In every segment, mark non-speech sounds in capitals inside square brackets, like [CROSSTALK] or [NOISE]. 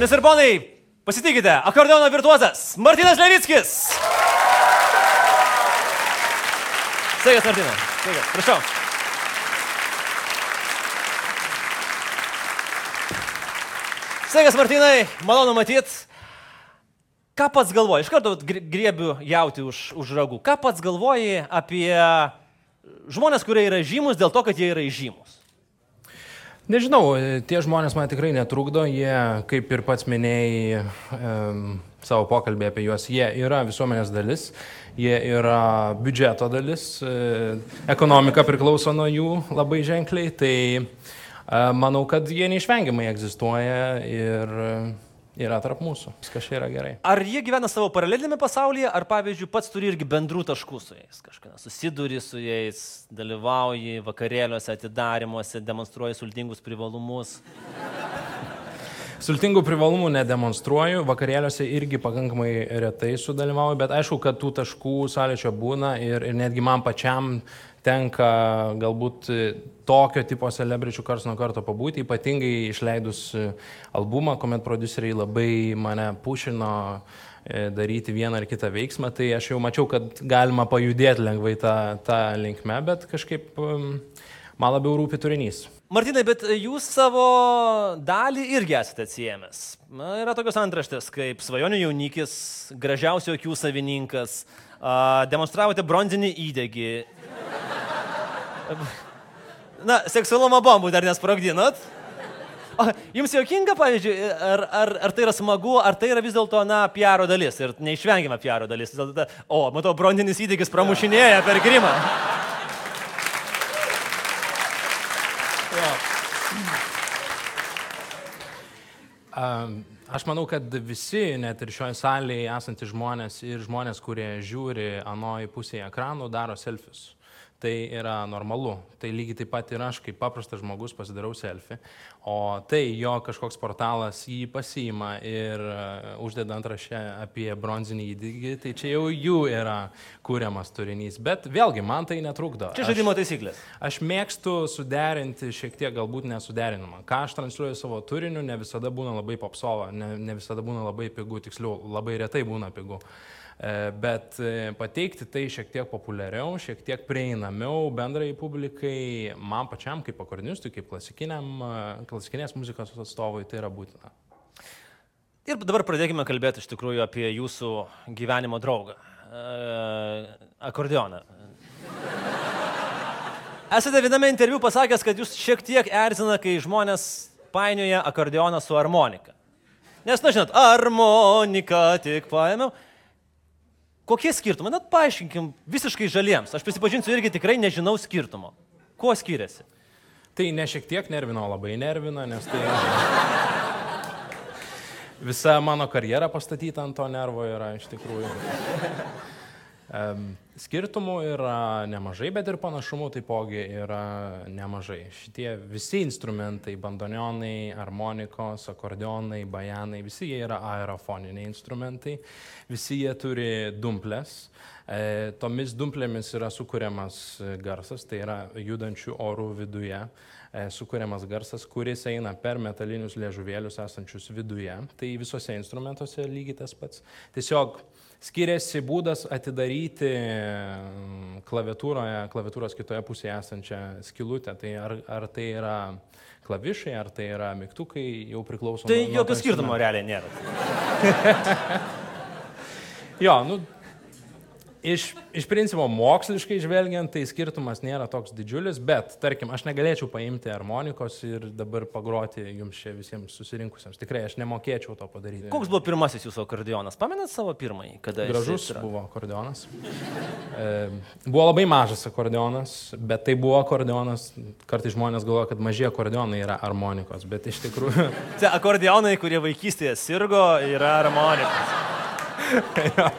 Ponios ir ponai, pasitikite, akordeono virtuozas Martinas Levickis. Sveikas, Martinai. Sveikas, prašau. Sveikas, Martinai, malonu matyti. Ką pats galvoji? Iš karto griebiu jauti už, už ragų. Ką pats galvoji apie žmonės, kurie yra žymus dėl to, kad jie yra žymus? Nežinau, tie žmonės man tikrai netrukdo, jie, kaip ir pats minėjai um, savo pokalbį apie juos, jie yra visuomenės dalis, jie yra biudžeto dalis, e, ekonomika priklauso nuo jų labai ženkliai, tai e, manau, kad jie neišvengiamai egzistuoja ir yra tarp mūsų. Viskas čia yra gerai. Ar jie gyvena savo paralelinėme pasaulyje, ar pavyzdžiui pats turi irgi bendrų taškų su jais? Kažkada susiduri su jais, dalyvauji vakarėliuose, atidarimuose, demonstruoji sultingus privalumus. Sultingų privalumų nedemonstruoju, vakarėliuose irgi pakankamai retai sudalyvauju, bet aišku, kad tų taškų sąlyčio būna ir, ir netgi man pačiam tenka galbūt tokio tipo celebričių kars nuo karto pabūti, ypatingai išleidus albumą, kuomet produceriai labai mane pušino e, daryti vieną ar kitą veiksmą, tai aš jau mačiau, kad galima pajudėti lengvai tą, tą linkmę, bet kažkaip man labiau rūpi turinys. Martinai, bet jūs savo dalį irgi esate atsijėmęs. Na, yra tokios antraštės kaip svajonių jaunikis, gražiausio akių savininkas, a, demonstravote bronzinį įdegį, Na, seksualumo bombų dar nesprogdinot? O, jums jokinga, pavyzdžiui, ar, ar, ar tai yra smagu, ar tai yra vis dėlto, na, piaro dalis ir neišvengiama piaro dalis. O, matau, bronzinis įdėkis pramušinėja per grimą. Aš manau, kad visi, net ir šioje salėje esantys žmonės ir žmonės, kurie žiūri anoji pusėje ekranų, daro selfius tai yra normalu. Tai lygiai taip pat ir aš, kaip paprastas žmogus, pasidarau selfie. O tai, jo kažkoks portalas jį pasiima ir uh, uždeda antrašę apie bronzinį įdygį, tai čia jau jų yra kūriamas turinys. Bet vėlgi, man tai netrukdo. Čia žaidimo taisyklės. Aš, mėgstu suderinti šiek tiek galbūt nesuderinamą. Ką aš transliuoju savo turiniu, ne visada būna labai popsova, ne, ne visada būna labai pigu, tiksliau, labai retai būna pigu. E, bet e, pateikti tai šiek tiek populiariau, šiek tiek prieinamiau bendrai publikai, man pačiam kaip akordinistui, kaip e, klasikinės muzikos atstovui, tai yra būtina. Ir dabar pradėkime kalbėti iš tikrųjų apie jūsų gyvenimo draugą. Akordeoną. Esate viename interviu pasakęs, kad jūs šiek tiek erzina, kai žmonės painioja akordeoną su harmonika. Nes, na žinot, harmonika tik paėmiau. Kokie skirtumai? Na, paaiškinkim visiškai žaliems. Aš prisipažinsiu, irgi tikrai nežinau skirtumo. Kuo skiriasi? Tai ne šiek tiek nervino, labai nervina, nes tai... Visa mano karjera pastatyta ant to nervo yra iš tikrųjų. Skirtumų yra nemažai, bet ir panašumų taipogi yra nemažai. Šitie visi instrumentai, bandonionai, harmonikos, akordeonai, bajanai, visi jie yra aerofoniniai instrumentai, visi jie turi dumplės. E, tomis dumplėmis yra sukūriamas garsas, tai yra judančių orų viduje e, sukūriamas garsas, kuris eina per metalinius liežuvėlius esančius viduje. Tai visose instrumentuose lygiai tas pats. Tiesiog skiriasi būdas atidaryti mm, klaviatūroje, klaviatūros kitoje pusėje esančią skilutę. Tai ar, ar tai yra klavišai, ar tai yra mygtukai, jau priklauso tai nuo... Tai jokio skirtumo realiai nėra. [LAUGHS] jo, nu, Iš, iš principo moksliškai žvelgiant, tai skirtumas nėra toks didžiulis, bet, tarkim, aš negalėčiau paimti harmonikos ir dabar pagroti jums čia visiems susirinkusiems. Tikrai aš nemokėčiau to padaryti. Koks buvo pirmasis jūsų akordionas? Pamenat savo pirmąjį? Kada Gražus buvo akordionas. [LAUGHS] E, buvo labai mažas akordionas, bet tai buvo akordionas. Kartais žmonės galvoja, kad maži akordionai yra harmonikos, bet iš tikrųjų... [LAUGHS] Tai akordionai, kurie vaikystėje sirgo, yra harmonikos.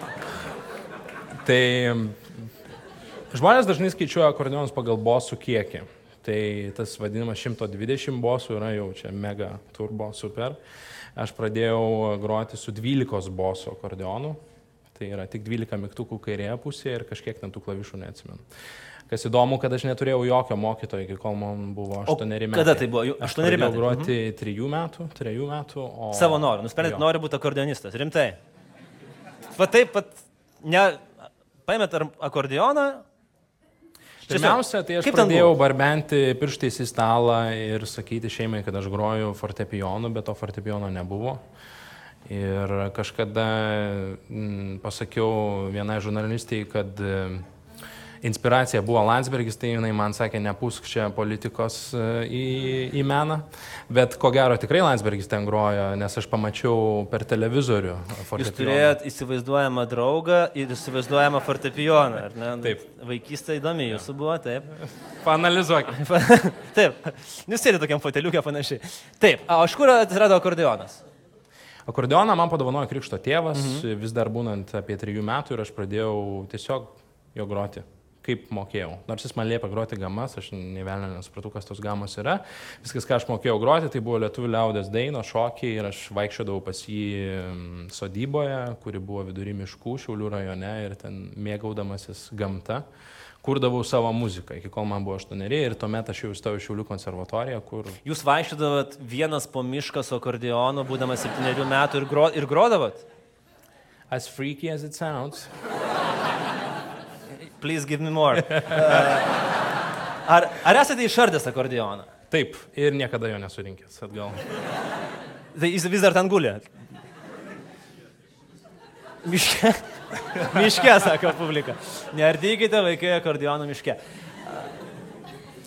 [LAUGHS] Tai žmonės dažnai skaičiuoja akordeonus pagal bosų kiekį. Tai tas vadinamas 120 bosų yra jau čia mega turbo super. Aš pradėjau groti su 12 bosų akordeonu. Tai yra tik 12 mygtukų kairėje pusėje ir kažkiek ten tų klavišų neatsimenu. Kas įdomu, kad aš neturėjau jokio mokytojo, iki kol man buvo 8 metai. Kada tai buvo? Aš 8 pradėjau metai. groti 3 metų, 3 metų. O... Savo noru. Nusprendėt, Jo. nori būti akordionistas. Rimtai. Va taip pat, ne, paėmėt. Tiesiog, Pirmiausia, tai aš pradėjau barbenti pirštais į stalą ir sakyti šeimai, kad aš groju fortepijonu, bet to fortepijono nebuvo. Ir kažkada mm, pasakiau vienai žurnalistiai, kad e, inspiracija buvo Landsbergis, tai jinai man sakė, nepūsk čia politikos e, į, į meną. Bet ko gero tikrai Landsbergis ten grojo, nes aš pamačiau per televizorių Jūs turėjot įsivaizduojamą draugą ir įsivaizduojamą fortepijoną, ar ne? Taip. Vaikystė įdomi jūsų buvo, taip. Panalizuokit. [LAUGHS] taip. Jūs sėdite tokiam foteliukė panašiai. Taip. O iš kur atsirado akordionas? Akordeoną man padovanojo krikšto tėvas, mhm. vis dar būnant apie trijų metų ir aš pradėjau tiesiog jo groti, kaip mokėjau. Nors jis man liepė groti gamas, aš ne velnio nesupratau, kas tos gamos yra. Viskas, ką aš mokėjau groti, tai buvo lietuvių liaudės daino, šokiai ir aš vaikščiodavau pas jį mm, sodyboje, kuri buvo vidury miškų, Šiaulių rajone ir ten mėgaudamasis gamta. Kurdavau savo muziką, iki kol man buvo aštuoneri ir tuomet aš jau įstojau į Šiaulių konservatoriją, kur Jūs vaikščiodavot vienas po mišką su akordionu, būdamas septyniarių metų ir, gro, ir grodavot? as freaky as it sounds. Please give me more. [LAUGHS] Uh, ar, ar esate išardęs akordioną? Taip, ir niekada jo nesurinkęs atgal. Tai jis vis dar ten guli. Miške. Miške, sako publika. Neardykite vaikai akordioną miške.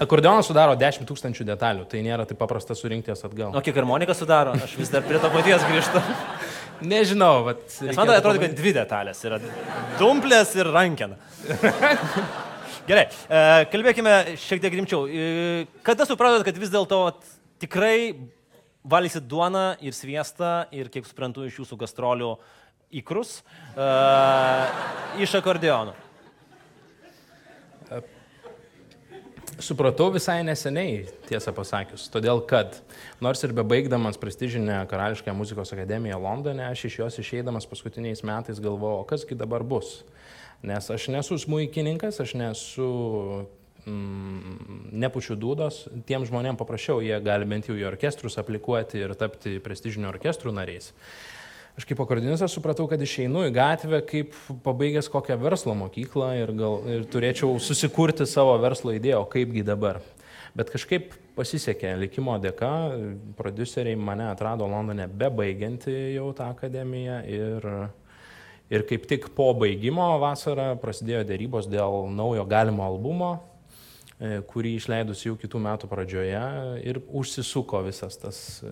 Akordeonas sudaro 10 tūkstančių detalių, tai nėra taip paprasta surinkti jas atgal. O kiek harmonika sudaro? Aš vis dar prie to paties grįžtu. [LAUGHS] Nežinau, bet... Man atrodo, kad dvi detalės yra. Dumplės ir rankena. [LAUGHS] Gerai, e, kalbėkime šiek tiek rimčiau. E, Kada supratot, kad vis dėlto tikrai valysit duoną ir sviestą ir, kiek suprantu, iš jūsų gastrolių įkrus e, iš akordeonų? Supratau visai neseniai, tiesą pasakius. Todėl, kad nors ir bebaigdamas prestižinę Karališkąją muzikos akademiją Londone, aš iš jos išeidamas paskutiniais metais galvojau, kasgi dabar bus. Nes aš nesu smūkininkas, aš nesu mm, nepučiu dūdos. Tiem žmonėm paprašiau, jie gali bent jau į orkestrus aplikuoti ir tapti prestižinių orkestrų nariais. Aš kaip akordinistas supratau, kad išeinu į gatvę kaip pabaigęs kokią verslo mokyklą ir, gal, ir turėčiau susikurti savo verslo idėją, o kaipgi dabar. Bet kažkaip pasisekė likimo dėka, produceriai mane atrado Londone bebaigianti jau tą akademiją ir, ir kaip tik po baigimo vasarą prasidėjo dėrybos dėl naujo galimo albumo, kurį išleidus jau kitų metų pradžioje ir užsisuko visas tas e,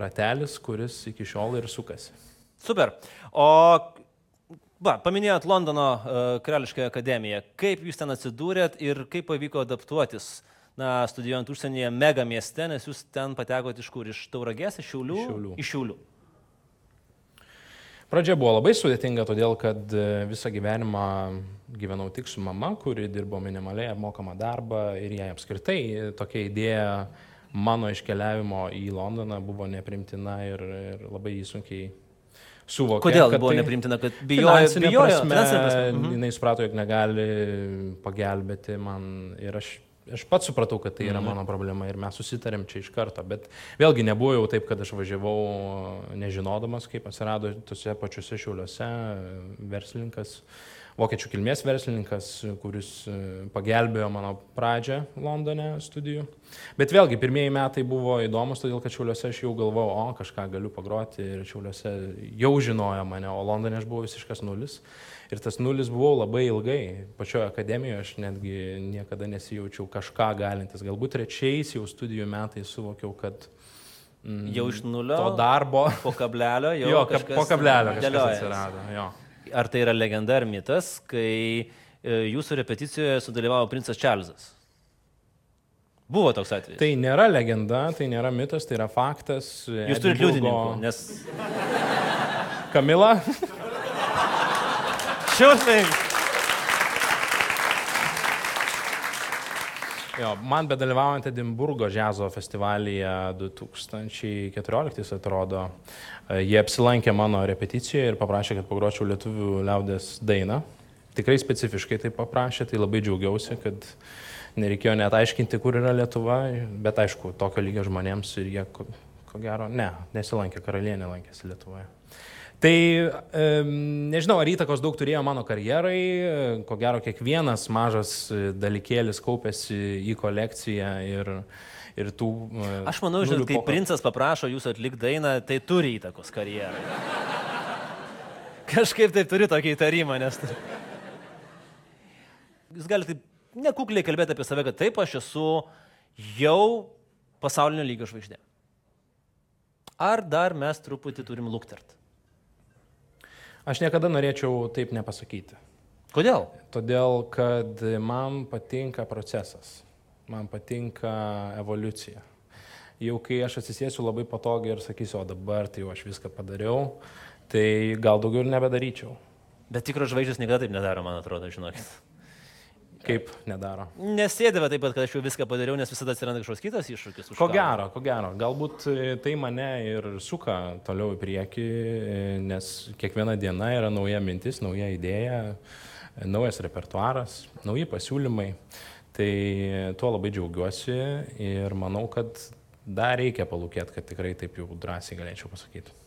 ratelis, kuris iki šiol ir sukasi. Super. O, va, paminėjot Londono uh, Karališkąją akademiją. Kaip jūs ten atsidūrėt ir kaip pavyko adaptuotis, na, studijuojant užsienyje mega mieste, nes jūs ten patekote iš kur? Iš Tauragės, iš Šiaulių? Iš Šiaulių. Iš Šiaulių. Pradžia buvo labai sudėtinga, todėl kad e, visą gyvenimą gyvenau tik su mama, kuri dirbo minimaliai apmokamą darbą ir jai apskritai tokia idėja mano iškeliavimo į Londoną buvo neprimtina ir, ir labai sunkiai suvokė. Kodėl buvo tai neprimtina, kad bijojo, bijojo, prasme, prasme. Mhm. jinai suprato, jog negali pagelbėti man ir aš, aš pats supratau, kad tai yra Mhm. mano problema ir mes susitarėm čia iš karto, bet vėlgi nebuvo jau taip, kad aš važiavau nežinodamas, kaip atsirado tose pačiuose šiauliuose verslininkas, vokiečių kilmės verslininkas, kuris e, pagelbėjo mano pradžią Londone studijų. Bet vėlgi, pirmieji metai buvo įdomus, todėl kad šiauliuose aš jau galvojau, o kažką galiu pagroti ir šiauliuose jau žinojo mane, o Londone aš buvau visiškas nulis. Ir tas nulis buvau labai ilgai. Pačioje akademijoje aš netgi niekada nesijaučiau kažką galintis. Galbūt trečiais jau studijų metais suvokiau, kad mm, Jau iš nulio. to darbo. Po kablelio [LAUGHS] jau. Jo, kažkas po kablelio kažkas dėliojasi. atsirado. Jo. Ar tai yra legenda ar mitas, kai e, jūsų repeticijoje sudalyvavo princas Čarlzas? Buvo toks atvejis. Tai nėra legenda, tai nėra mitas, tai yra faktas. Jūs turite liudininkų, nes... Kamila, Šiausming. Jo, man bedalyvaujant Edinburgo džiazo festivalyje 2014 atrodo, e, jie apsilankė mano repeticijoje ir paprašė, kad pagročiau lietuvių liaudės dainą. tikrai specifiškai tai paprašė, tai labai džiaugiausi, kad nereikėjo net aiškinti, kur yra Lietuva, bet aišku, tokio lygio žmonėms ir jie, ko, ko gero, ne, nesilankė, karalienė lankėsi Lietuvoje. Tai nežinau, ar įtakos daug turėjo mano karjerai, ko gero kiekvienas mažas dalykėlis kaupėsi į kolekciją ir, ir tų... E, Aš manau, žinot, kai princas paprašo jūsų atlikti dainą, tai turi įtakos karjerai. Kažkaip tai turi tokį įtarimą, nes... Jūs galite nekukliai kalbėti apie save, kad taip, aš esu jau pasaulinio lygio žvaigždė. Ar dar mes truputį turim luktert? Aš niekada norėčiau taip nepasakyti. Kodėl? Todėl, kad man patinka procesas, man patinka evoliucija. Jau kai aš atsisėsiu labai patogiai ir sakysiu, o dabar tai jau aš viską padariau, tai gal daugiau ir nebedaryčiau. Bet tikros žvaigždės niekada taip nedaro, man atrodo, žinokit. Kaip nedaro? Nesėdėva taip pat, kad aš jau viską padariau, nes visada atsiranda kažkoks kitas iššūkis. Ko gero, ko gero. Galbūt e, tai mane ir suka toliau į priekį, e, nes kiekviena diena yra nauja mintis, nauja idėja, e, naujas repertuaras, nauji pasiūlymai. Tai tuo labai džiaugiuosi ir manau, kad dar reikia palūkėti, kad tikrai taip jau drąsiai galėčiau pasakyti.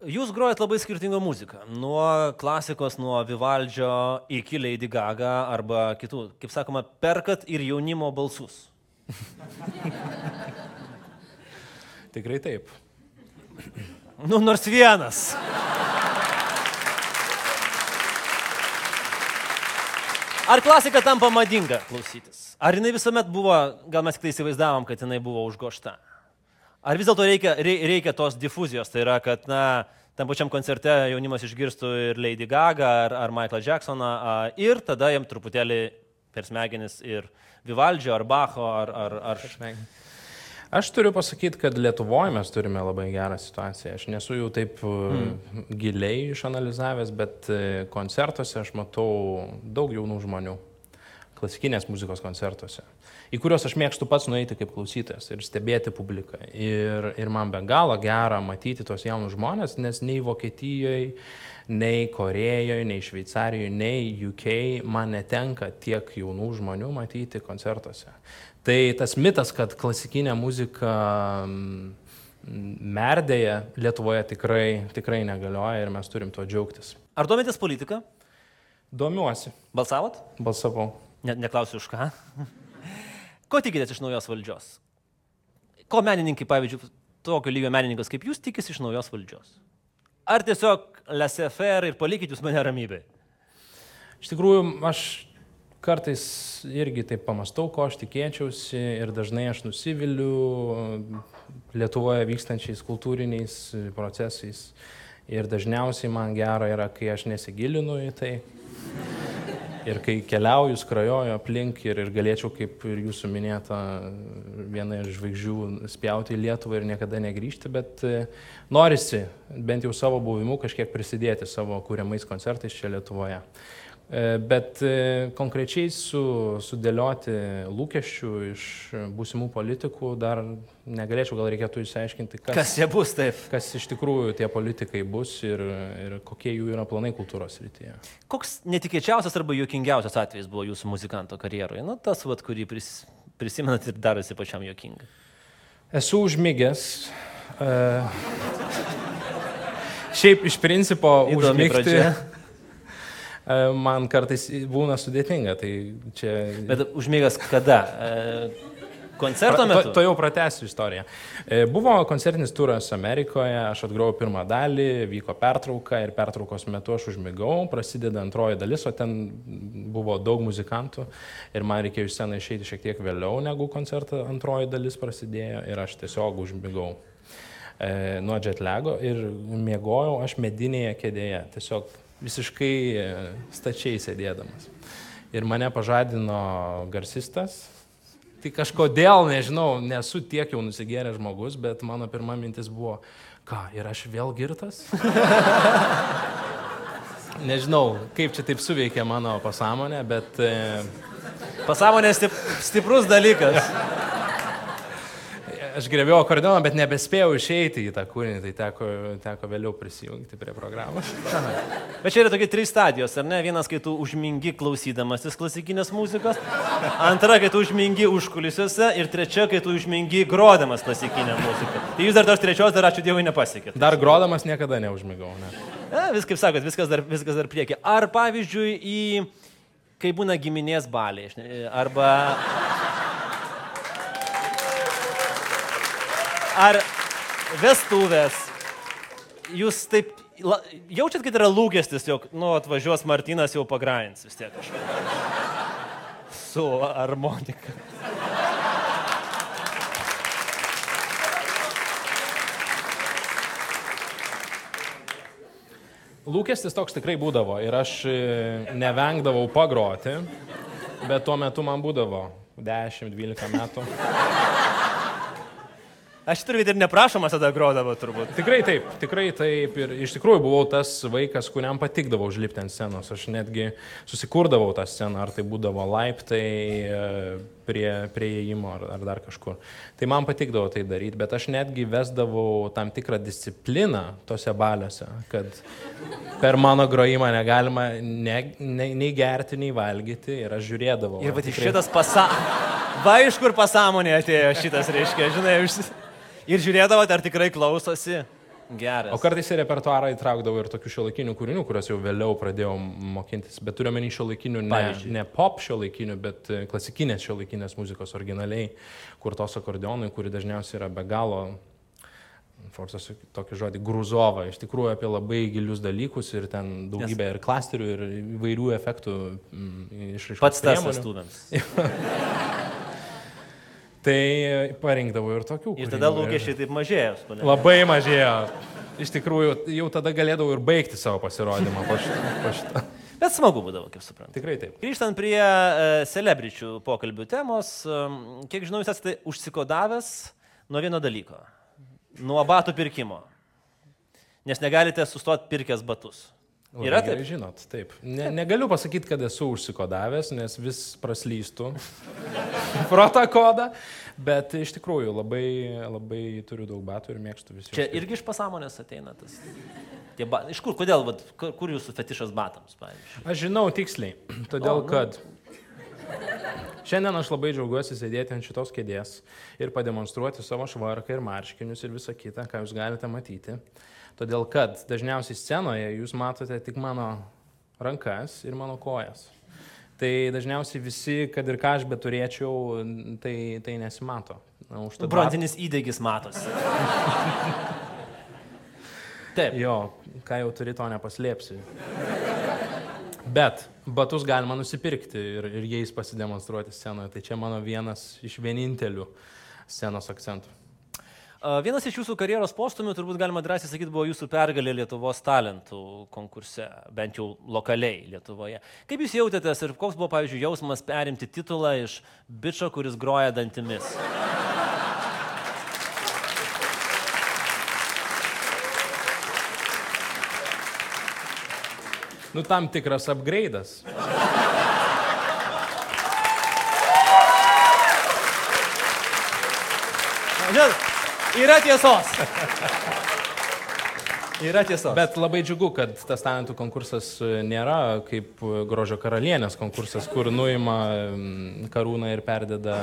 Jūs grojat labai skirtingą muziką. Nuo klasikos, nuo Vivaldžio iki Lady Gaga arba kitų. Kaip sakoma, perkat ir jaunimo balsus. [LAUGHS] Tikrai taip. Nu, nors vienas. Ar klasika tampa madinga klausytis? Ar jinai visuomet buvo, gal mes tik tai įsivaizdavom, kad jinai buvo užgošta? Ar vis dėlto reikia, reikia tos difuzijos, tai yra, kad, na, tam pačiam koncerte jaunimas išgirstų ir Lady Gaga ar, ar Michael Jacksoną ir tada jam truputėlį per smegenis ir Vivaldžio ar Bacho ar... ar, ar... Aš turiu pasakyti, kad Lietuvoje mes turime labai gerą situaciją. Aš nesu jau taip hmm. giliai išanalizavęs, bet e, koncertuose aš matau daug jaunų žmonių. Klasikinės muzikos koncertuose į kuriuos aš mėgstu pats nueiti kaip klausytojas ir stebėti publiką. Ir, ir man be galo gera matyti tos jaunus žmonės, nes nei Vokietijoje, nei Korejoje, nei Šveicarijoje, nei UK man netenka tiek jaunų žmonių matyti koncertuose. Tai tas mitas, kad klasikinė muzika merdėje Lietuvoje tikrai, tikrai negalioja ir mes turim tuo džiaugtis. Ar domitės politiką? Domiuosi. Balsavot? Balsavau. Ne, neklausiu už ką. [LAUGHS] Ko tikitės iš naujos valdžios? Ko menininkai, pavyzdžiui, tokio lygio menininkas kaip jūs tikisi iš naujos valdžios? Ar tiesiog laissez-faire ir palikit jūs mane ramybėje? Iš tikrųjų, aš kartais irgi taip pamastau, ko aš tikėčiausi ir dažnai aš nusiviliu Lietuvoje vykstančiais kultūriniais procesais. Ir dažniausiai man gera yra, kai aš nesigilinu į tai. Ir kai keliauju, skrajoju aplink ir, ir galėčiau, kaip ir jūsų minėta, viena iš žvaigždžių spjauti į Lietuvą ir niekada negrįžti, bet e, norisi bent jau savo buvimu kažkiek prisidėti savo kūriamais koncertais čia Lietuvoje. E, bet e, konkrečiai su, sudėlioti lūkesčių iš būsimų politikų dar negalėčiau, gal reikėtų išsiaiškinti, kas, kas jie bus taip. Kas iš tikrųjų tie politikai bus ir, ir kokie jų yra planai kultūros rytyje. Koks netikėčiausias arba juokingiausias atvejis buvo jūsų muzikanto karjeroje? Na, tas, vat, kurį pris, prisimenat ir darosi pačiam juokinga. Esu užmygęs. Uh, [LAUGHS] šiaip iš principo Įdomi užmygti. Pradžia E, man kartais būna sudėtinga. Tai čia... Bet užmėgas kada? E, koncerto metu? To, to jau pratęsiu istoriją. E, buvo koncertinis turas Amerikoje, aš atgrojau pirmą dalį, vyko pertrauka ir pertraukos metu aš užmigau, prasideda antroji dalis, o ten buvo daug muzikantų ir man reikėjo iš sceną išeiti šiek tiek vėliau negu koncerto antroji dalis prasidėjo ir aš tiesiog užmigau e, nuo jetlego ir miegojau aš medinėje kėdėje. Tiesiog visiškai e, stačiai sėdėdamas. Ir mane pažadino garsistas. Tai kažkodėl, nežinau, nesu tiek jau nusigėręs žmogus, bet mano pirma mintis buvo, ką, ir aš vėl girtas? [LAUGHS] nežinau, kaip čia taip suveikia mano pasąmonė, bet... E... Pasąmonė stip, stiprus dalykas. Aš grėbiau akordeoną, bet nebespėjau išeiti į tą kūrinį, tai teko, teko vėliau prisijungti prie programos. [LAUGHS] Bet čia yra tokie trys stadijos, ar ne? Vienas, kai tu užmingi klausydamasis klasikinės muzikos, antra, kai tu užmingi užkulisiuose ir trečia, kai tu užmingi grodamas klasikinę muziką. Tai jūs dar tos trečios, dar ačiū Dievui, nepasiekėt. Dar grodamas niekada neužmigau. Ne. Ne, vis kaip sakot, viskas dar, viskas dar prieki. Ar pavyzdžiui, į, kai būna giminės baliai, arba... Ar vestuvės, jūs taip la, jaučiat, kad yra lūkestis, jog, nu, atvažiuos Martinas jau pagrains vis tiek kažką. Su harmonika. Lūkestis toks tikrai būdavo ir aš e, nevengdavau pagroti, bet tuo metu man būdavo 10-12 metų. Aš turbūt ir neprašomas tada grodavo turbūt. Tikrai taip, tikrai taip. Ir iš tikrųjų buvau tas vaikas, kuriam patikdavo užlipti ant scenos. Aš netgi susikurdavau tą sceną, ar tai būdavo laiptai e, prie, prie įėjimo ar, ar dar kažkur. Tai man patikdavo tai daryti, bet aš netgi vesdavau tam tikrą discipliną tose baliuose, kad per mano grojimą negalima ne, ne, nei gerti, nei valgyti ir aš žiūrėdavau. Ir va, tikrai- šitas pasąmonė. Va iš kur pasąmonė atėjo šitas, reiškia, žinai, užsis... Ir žiūrėdavote, ar tikrai klausosi. Geras. O kartais į repertuarą įtraukdavau ir tokių šiuolaikinių kūrinių, kuriuos jau vėliau pradėjau mokintis. Bet turiu menį šiuolaikinių, ne, Pavyzdžiui? ne pop šiuolaikinių, bet e, klasikinės šiuolaikinės muzikos originaliai, kur tos akordeonai, kuri dažniausiai yra be galo, forsas tokį žodį, gruzova, iš tikrųjų apie labai gilius dalykus ir ten daugybė ir klasterių, ir įvairių efektų mm, išraiškos. Pats tas priemonių. [LAUGHS] Tai parinkdavau ir tokių. Ir tada lūkesčiai taip mažėjo. Labai mažėjo. Iš tikrųjų, jau tada galėdavau ir baigti savo pasirodymą po šito. Po šito. Bet smagu būdavo, kaip suprantu. Tikrai taip. Grįžtant prie uh, celebričių pokalbių temos, um, kiek žinau, jūs esate užsikodavęs nuo vieno dalyko - nuo batų pirkimo. Nes negalite sustoti pirkęs batus. Labai Yra taip? Žinot, taip. Ne, negaliu pasakyti, kad esu užsikodavęs, nes vis praslystų [LAUGHS] proto kodą, bet iš tikrųjų labai, labai turiu daug batų ir mėgstu visi. Čia irgi iš pasąmonės ateina tas. Tie ba... Iš kur, kodėl, vat, kur kur jūsų fetišas batams, pavyzdžiui? Aš žinau tiksliai, [CLEARS THROAT] todėl O, nu. kad šiandien aš labai džiaugiuosi sėdėti ant šitos kėdės ir pademonstruoti savo švarką ir marškinius ir visą kitą, ką jūs galite matyti. Todėl kad dažniausiai scenoje jūs matote tik mano rankas ir mano kojas. Tai dažniausiai visi, kad ir ką aš beturėčiau, tai, tai nesimato. Užtat Bronzinis įdegis matosi. [LAUGHS] Taip. Jo, ką jau turi, to nepaslėpsi. Bet batus galima nusipirkti ir, ir jais pasidemonstruoti scenoje. Tai čia mano vienas iš vienintelių scenos akcentų. Vienas iš jūsų karjeros postumių, turbūt galima drąsiai sakyti, buvo jūsų pergalė Lietuvos talentų konkurse, bent jau lokaliai Lietuvoje. Kaip jūs jautėtės ir koks buvo, pavyzdžiui, jausmas perimti titulą iš bičio, kuris groja dantimis? Nu, tam tikras upgraidas. Yra tiesos. Yra tiesos. Bet labai džiugu, kad tas talentų konkursas nėra kaip grožio karalienės konkursas, kur nuima mm, karūną ir perdeda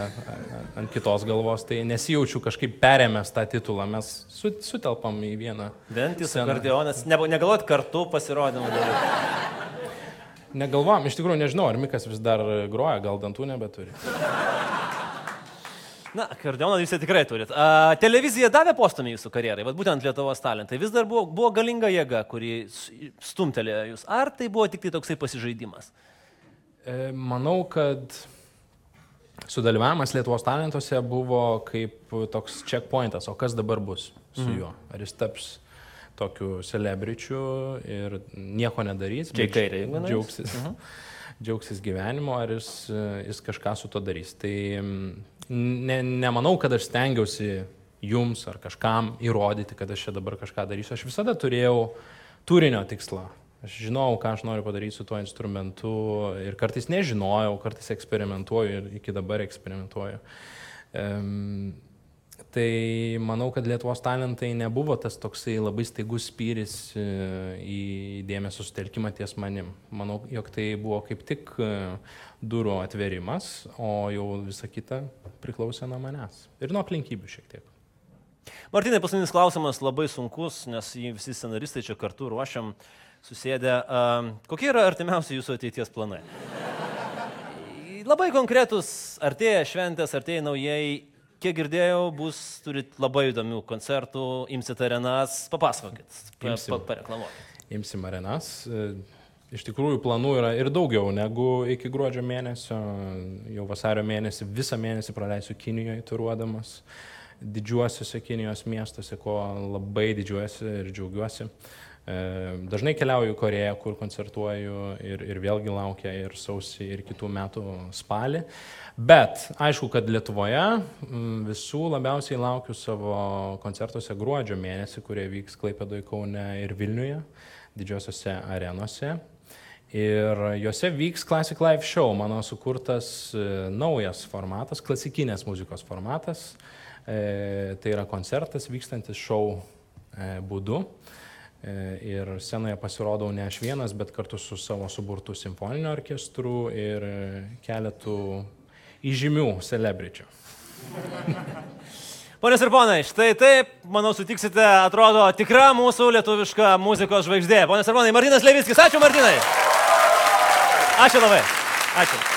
ant kitos galvos. Tai nesijaučiu kažkaip perėmęs tą titulą. Mes su, sutelpam į vieną. Dantis, sceną. akordeonas. Ne, negalvot kartu pasirodymą daryti. Negalvojam, iš tikrųjų nežinau, ar Mikas vis dar groja, gal dantų nebeturi. Na, akordeoną jūs tikrai turit. A, televizija davė postumį jūsų karjerai, vat būtent Lietuvos talentai. Vis dar buvo, buvo galinga jėga, kuri stumtelėjo jūs. Ar tai buvo tik tai toksai pasižaidimas? E, Manau, kad sudalyvavimas Lietuvos talentuose buvo kaip toks checkpointas, o kas dabar bus su juo. Ar jis taps tokiu celebričiu ir nieko nedarys, Čia į bet kairę, jeigu nueis. džiaugsis, džiaugsis gyvenimu, ar jis, jis kažką su to darys. Tai ne, nemanau, kad aš stengiausi jums ar kažkam įrodyti, kad aš čia dabar kažką darysiu. Aš visada turėjau turinio tikslą. Aš žinau, ką aš noriu padaryti su tuo instrumentu ir kartais nežinojau, kartais eksperimentuoju ir iki dabar eksperimentuoju. Um, Tai manau, kad Lietuvos talentai nebuvo tas toksai labai staigus spyris e, į dėmesio sutelkimą ties manim. Manau, jog tai buvo kaip tik e, durų atverimas, o jau visa kita priklausė nuo manęs. Ir nuo aplinkybių šiek tiek. Martinai, paskutinis klausimas labai sunkus, nes jį visi scenaristai čia kartu ruošiam, susėdę. Kokie yra artimiausi jūsų ateities planai? Labai konkretus, artėja šventės, artėja naujai Kiek girdėjau, bus, turit labai įdomių koncertų, imsit arenas, papasakokit, imsim, pa, pareklamuokit. Imsim arenas. E, iš tikrųjų, planų yra ir daugiau negu iki gruodžio mėnesio. Jau vasario mėnesį visą mėnesį praleisiu Kinijoje turuodamas didžiuosiuose Kinijos miestuose, ko labai didžiuosi ir džiaugiuosi. E, dažnai keliauju į Koreją, kur koncertuoju ir, ir vėlgi laukia ir sausį, ir kitų metų spalį. Bet aišku, kad Lietuvoje mm, visų labiausiai laukiu savo koncertuose gruodžio mėnesį, kurie vyks Klaipėdoje, Kaune ir Vilniuje, didžiosiose arenose. Ir juose vyks Classic Live Show, mano sukurtas e, naujas formatas, klasikinės muzikos formatas. E, tai yra koncertas vykstantis šou e, būdu. E, ir scenoje pasirodau ne aš vienas, bet kartu su savo suburtu simfoniniu orkestru ir keletų įžymių celebričių. [LAUGHS] Ponios ir ponai, štai taip, manau, sutiksite, atrodo tikra mūsų lietuviška muzikos žvaigždė. Ponios ir ponai, Martinas Levickis, ačiū Martinai. Ačiū labai. Ačiū.